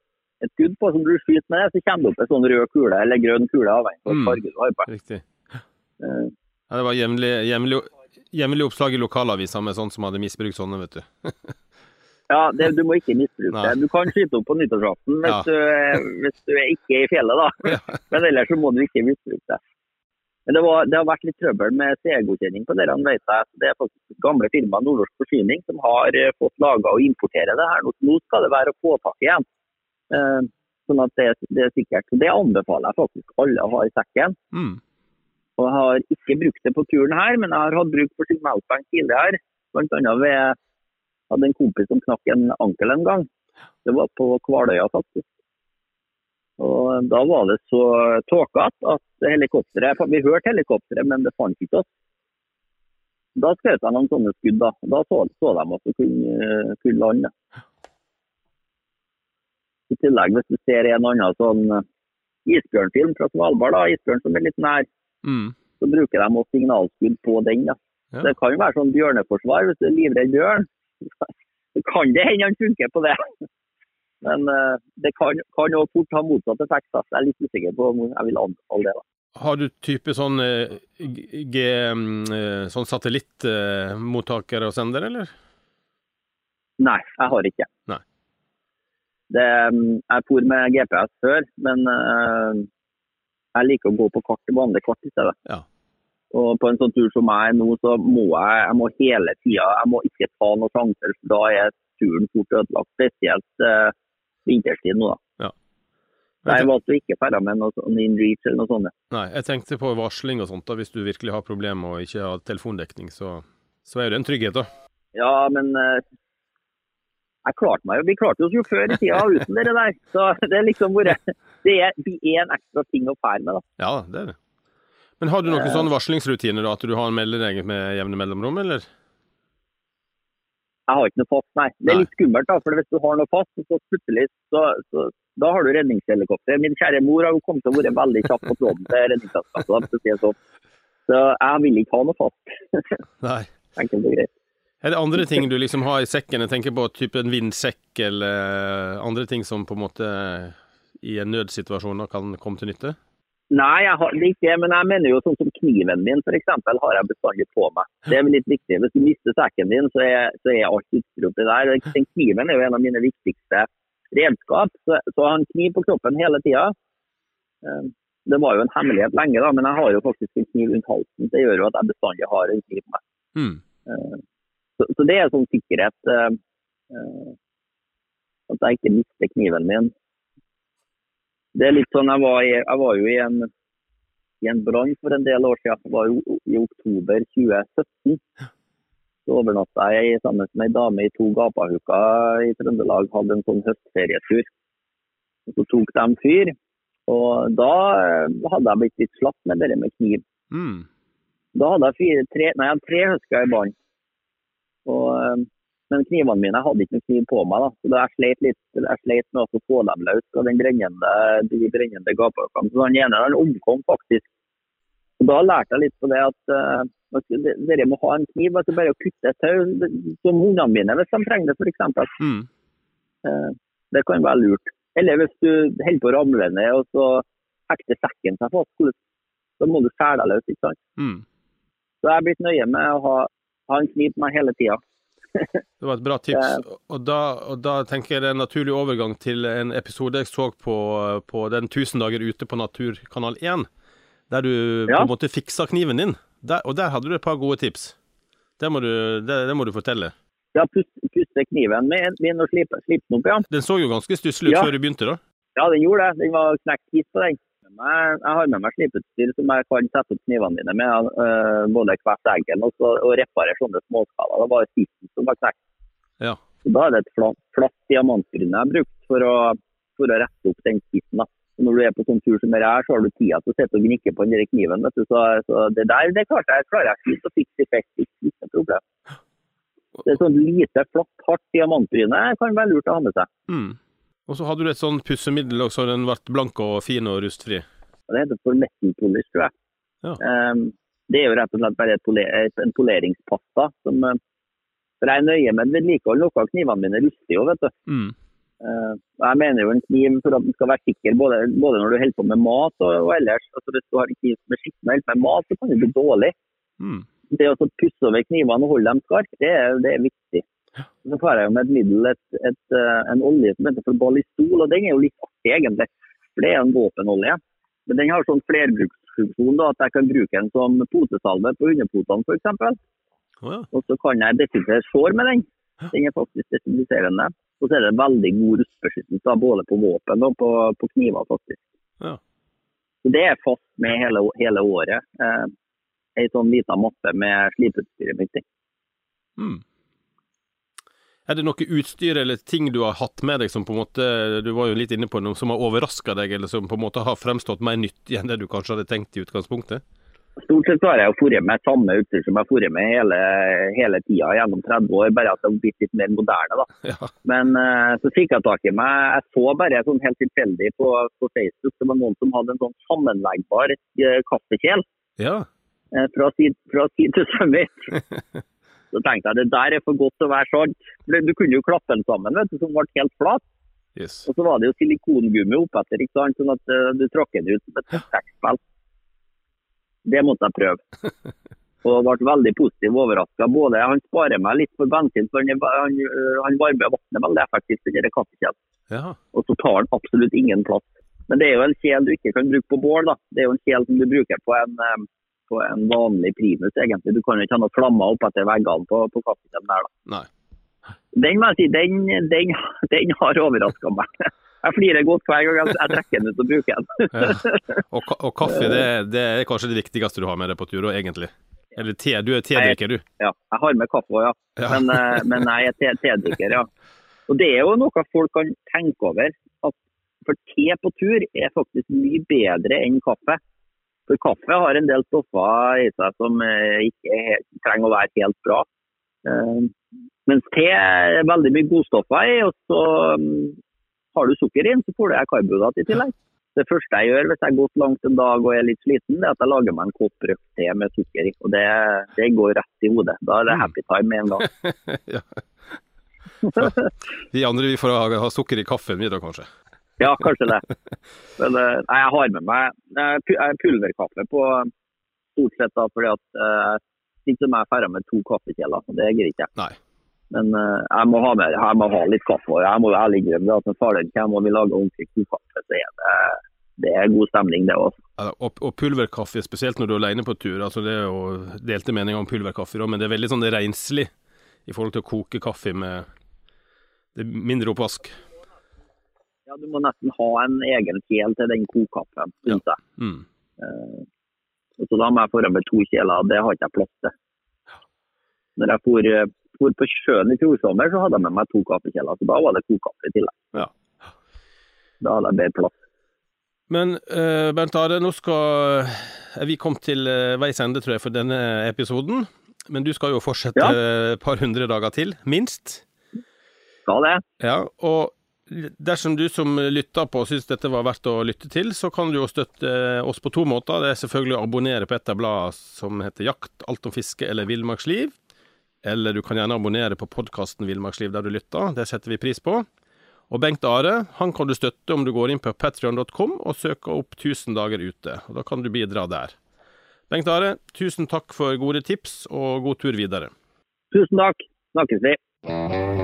et skudd på, som du skyter med, så kommer det opp en sånn rød kule eller grønn kule, avhengig av Mm. farge du har på. Riktig. Ja, det var jevnlig, oppslag i lokalavisa med sånn som hadde misbrukt sånne, vet du. Ja, det, du må ikke misbruke det. Du kan skyte opp på nyttårsaften hvis, Ja. du, hvis du er ikke er i fjellet, da. Ja. Men ellers så må du ikke misbruke det. Men det, var, det har vært litt trøbbel med CE-godkjenning på det. Vet jeg. Det er faktisk gamle firma Nordnorsk Forsyning som har eh, fått laga og importere det her. Nå, skal det være å få tak igjen. Eh, sånn at det, det er sikkert. Så Det anbefaler jeg faktisk alle å ha i sekken. Mm. Og jeg har ikke brukt det på turen her, men jeg har hatt bruk for signalspenn tidligere. Annet ved hadde en kompis som knakk en ankel en gang. Det var på Kvaløya, faktisk. Og Da var det så tåkete at helikopteret Vi hørte helikopteret, men det fant ikke oss. Da skjøt de noen sånne skudd. Da Da så, så de at vi kunne, kunne lande. I tillegg, hvis du ser en annen sånn eh, isbjørnfilm fra Svalbard, da, isbjørn som er litt nær, Mm. så bruker de også signalskudd på den. Da. Ja. Det kan jo være sånn bjørneforsvar hvis du er livredd bjørn. Kan det hende han funker på det. Men eh, det kan òg fort ha motsatt effekt. Så Jeg er litt usikker på om jeg vil anbefale det. da. Har du type sånn, eh, G, mm, eh, sånn satellittmottaker og sender, eller? Nei, jeg har ikke. Nei. Det, mm, jeg for med GPS før, men jeg liker å gå på kart, vanlig kart i stedet. Ja. Og på en sånn tur som jeg er nå, så må jeg, jeg må hele tida Jeg må ikke ta noen sjanser, for da er turen fort ødelagt. Spesielt eh, vinterstid nå, da. Ja. Jeg valgte å ikke dra med noe sånn in reach eller noe sånt. Nei, jeg tenkte på varsling og sånt, da, hvis du virkelig har problemer og ikke har telefondekning, så, så er det en trygghet, da. Ja, men eh, jeg klarte meg jo. Vi klarte oss jo før i tida uten dere der. Så det er liksom bare Det er, det er en ekstra ting å fære med, da. Ja, det er det. Men har du noen sånne varslingsrutiner, da, at du har en deg med jevne mellomrom, eller? Jeg har ikke noe fast, nei. Det er litt skummelt, da. For hvis du har noe fast, så plutselig så, så da har du redningshelikopter. Min kjære mor har jo kommet til å være veldig kjapp på tråden til redningsselskapet. for å si det sånn. Så jeg vil ikke ha noe fast. Nei. Enkelt og greit. Er det andre ting du liksom har i sekken? Jeg tenker på type en vindsekk eller andre ting som på en måte i en nødsituasjon kan komme til nytte? Nei, jeg har det ikke, men jeg mener jo sånn som kniven min f.eks. har jeg bestandig på meg. Det er litt viktig. Hvis du mister sekken din, så er, så er alt utstyr oppi der. Den kniven er jo en av mine viktigste redskap. Så, så jeg har en kniv på kroppen hele tida. Det var jo en hemmelighet lenge, da, men jeg har jo faktisk en kniv rundt halsen. Det gjør jo at jeg bestandig har en kniv på meg. Mm. Eh, Så, så det er sånn sikkerhet. eh, eh, At jeg ikke mister kniven min. Det er litt sånn, Jeg var, i, jeg var jo i en, i en brann for en del år siden. Jeg var jo i oktober 2017. Så overnatta jeg sammen med ei dame i to gapahuker i Trøndelag. Hadde en sånn høstferietur. Så tok de fyr. Og da eh, hadde jeg blitt litt slapp med det med kniv. Mm. Da hadde jeg fire, tre, nei, tre husker i barn. Og, eh, men knivene mine jeg hadde ikke noen kniv på meg. da. Så da jeg sleit litt jeg sleit med å få dem løs fra den brennende, de brennende gapeøkene. Så han ene han omkom faktisk. Og Da lærte jeg litt på det at uh, dere må ha en kniv. altså Bare å kutte et tau, som hundene mine hvis de trenger det f.eks. Mm. Uh, det kan være lurt. Eller hvis du holder på å ramle ned og så hekter sekken seg fast, så må du skjære deg løs. ikke sant? Mm. Så jeg er blitt nøye med å ha, ha en kniv på meg hele tida. Det var et bra tips. Og da, og da tenker jeg det er en naturlig overgang til en episode jeg så på, på den 1000 dager ute på Naturkanal 1, der du Ja. på en måte fiksa kniven din. Der, og der hadde du et par gode tips. Det må du, det, det må du fortelle. Ja, puste, kniven med min og slipe den opp, ja. Den så jo ganske stusslig ut Ja. før du begynte, da. Ja, den gjorde det. Den var knekt hit på den. Jeg, jeg har med meg slipeutstyr som jeg kan sette opp knivene mine med. Uh, både hvert eggen og, og reparere sånne småskaler Det var spissen som var knekt. Ja. Så da er det et flatt, flatt jeg har brukt for å, for å rette opp den spissen. når du er på sånn tur som det her, så har du tida til å sitte og gnikke på den der kniven. vet du. Så, så det der det klarte jeg, klarer jeg fint å fikse i fest. Ikke noe problem. Det er sånn lite, flatt, hardt diamantbryne kan være lurt å ha med seg. Mm. Og så hadde du et sånn pussemiddel så den ble blank og fin og rustfri. Det heter formettenpolish, polish, tror jeg. Ja. Um, det er jo rett og slett bare poler, en poleringspasta. Som, for jeg er nøye med vedlikehold. Noen av knivene mine ruster jo, vet du. Mm. Uh, jeg mener jo en kniv for at den skal være sikker både, både når du holder på med mat og, og ellers. Altså Hvis du har en kniv som er skitten og holder med mat, så kan det bli dårlig. Mm. Det å pusse over knivene og holde dem skarpe, det, det er viktig. Så får jeg jo med et middel et, et, eh, en olje som heter for ballistol, og den er jo litt artig egentlig. For det er en våpenolje. Men den har sånn flerbruksfunksjon da, at jeg kan bruke den som potesalve på hundepotene f.eks. Oh, ja. Og så kan jeg desinfisere sår med den. Den er faktisk desinfiserende. Og så er det en veldig god rustbeskyttelse både på våpen og på, på kniver faktisk. Ja. Så det er fast med hele, hele året. Eh, Ei sånn liten mappe med slipeutstyret mitt i. Mm. Er det noe utstyr eller ting du har hatt med deg som på en måte Du var jo litt inne på noe som har overraska deg, eller som på en måte har fremstått mer nyttig enn det du kanskje hadde tenkt i utgangspunktet? Stort sett har jeg vært med samme utstyr som jeg har med hele, hele tida gjennom 30 år, bare at det har blitt litt mer moderne. da. Ja. Men eh, så fikk jeg tak i meg Jeg så bare sånn helt tilfeldig på, på Facebook det var noen som hadde en sånn sammenleggbar eh, kaffekjel ja. eh, fra tid fra side til summit. Så tenkte jeg det der er for godt til å være sant. Du kunne jo klappe den sammen, vet du, den ble helt flat. Yes. Og så var det jo silikongummi oppetter, ikke sant? sånn at eh, du tråkket den ut som et trekkspill. Det måtte jeg prøve. Og ble veldig positivt overraska. Han sparer meg litt for bensin, for han, er- han, øh, han varmer vannet veldig effektivt. den der kaffekjelen. Ja. Og så tar han absolutt ingen plass. Men det er jo en kjel du ikke kan bruke på bål. da. Det er jo en kjel som du bruker på en, eh, på en vanlig primus, egentlig. Du kan jo ikke ha noen flammer opp etter veggene på, på kaffekjelen der. da. Nei. Den den, den, den har overraska meg. Jeg flirer godt hver gang jeg, trekker den ut og bruker den. Ja. Og, og kaffe, det, det er kanskje det viktigste du har med deg på tur, egentlig. Eller te. Du er tedrikker, du. Ja, jeg har med kaffe òg, ja. Ja. Men, eh, men jeg er te- tedrikker, ja. Og det er jo noe folk kan tenke over. At for te på tur er faktisk mye bedre enn kaffe. For kaffe har en del stoffer i seg som eh, ikke er helt, trenger å være helt bra. Eh, mens te er veldig mye godstoffer i, og så mm, har du sukker i den, så får du karbohydrat i tillegg. Det første jeg gjør hvis jeg har gått langt en dag og er litt sliten, det er at jeg lager meg en kopp røkt te med sukker i. Og det, det går rett i hodet. Da er det happy time med en gang. ja. Ja. vi andre vi får ha, ha sukker i kaffen videre, kanskje. Ja, kanskje det. Men eh, nei, jeg har med meg eh, eh, pulverkaffe på stort sett da, fordi at eh, ikke som jeg ferdig med to kaffekjeler. Det gidder ikke. Nei. Men eh, jeg må ha med, jeg må ha litt kaffe. og Jeg må ærlig innrømme at når faren kommer og vi lager ordentlig god kaffe, så er det, det er god stemning, det. Ja, Og, og pulverkaffe, spesielt når du er alene på tur. altså Det er jo delte meninger om pulverkaffe, men det er veldig sånn renslig i forhold til å koke kaffe med det er mindre oppvask. Ja, Du må nesten ha en egen kjel til den kokkaffen, syns jeg. Mm. Uh, så da må jeg få med to kjeler, det har ikke jeg plass til. Når jeg for, eh, for på sjøen i fjor sommer, så hadde jeg med meg to kaffekjeler, så da var det kokkaffe i tillegg. Ja. Da hadde jeg bedre plass. Men uh, Bernt Are, nå skal vi komme til uh, veis ende, tror jeg, for denne episoden. Men du skal jo fortsette Ja. et par hundre dager til, minst. Skal det. Ja, og dersom du som lytter på syns dette var verdt å lytte til, så kan du jo støtte oss på to måter. Det er selvfølgelig å abonnere på et av bladene som heter Jakt, alt om fiske eller villmarksliv. Eller du kan gjerne abonnere på podkasten Villmarksliv der du lytter, det setter vi pris på. Og Bengt Are han kan du støtte om du går inn på patrion.com og søker opp 1000 dager ute. og Da kan du bidra der. Bengt Are, tusen takk for gode tips, og god tur videre. Tusen takk. Snakkes vi.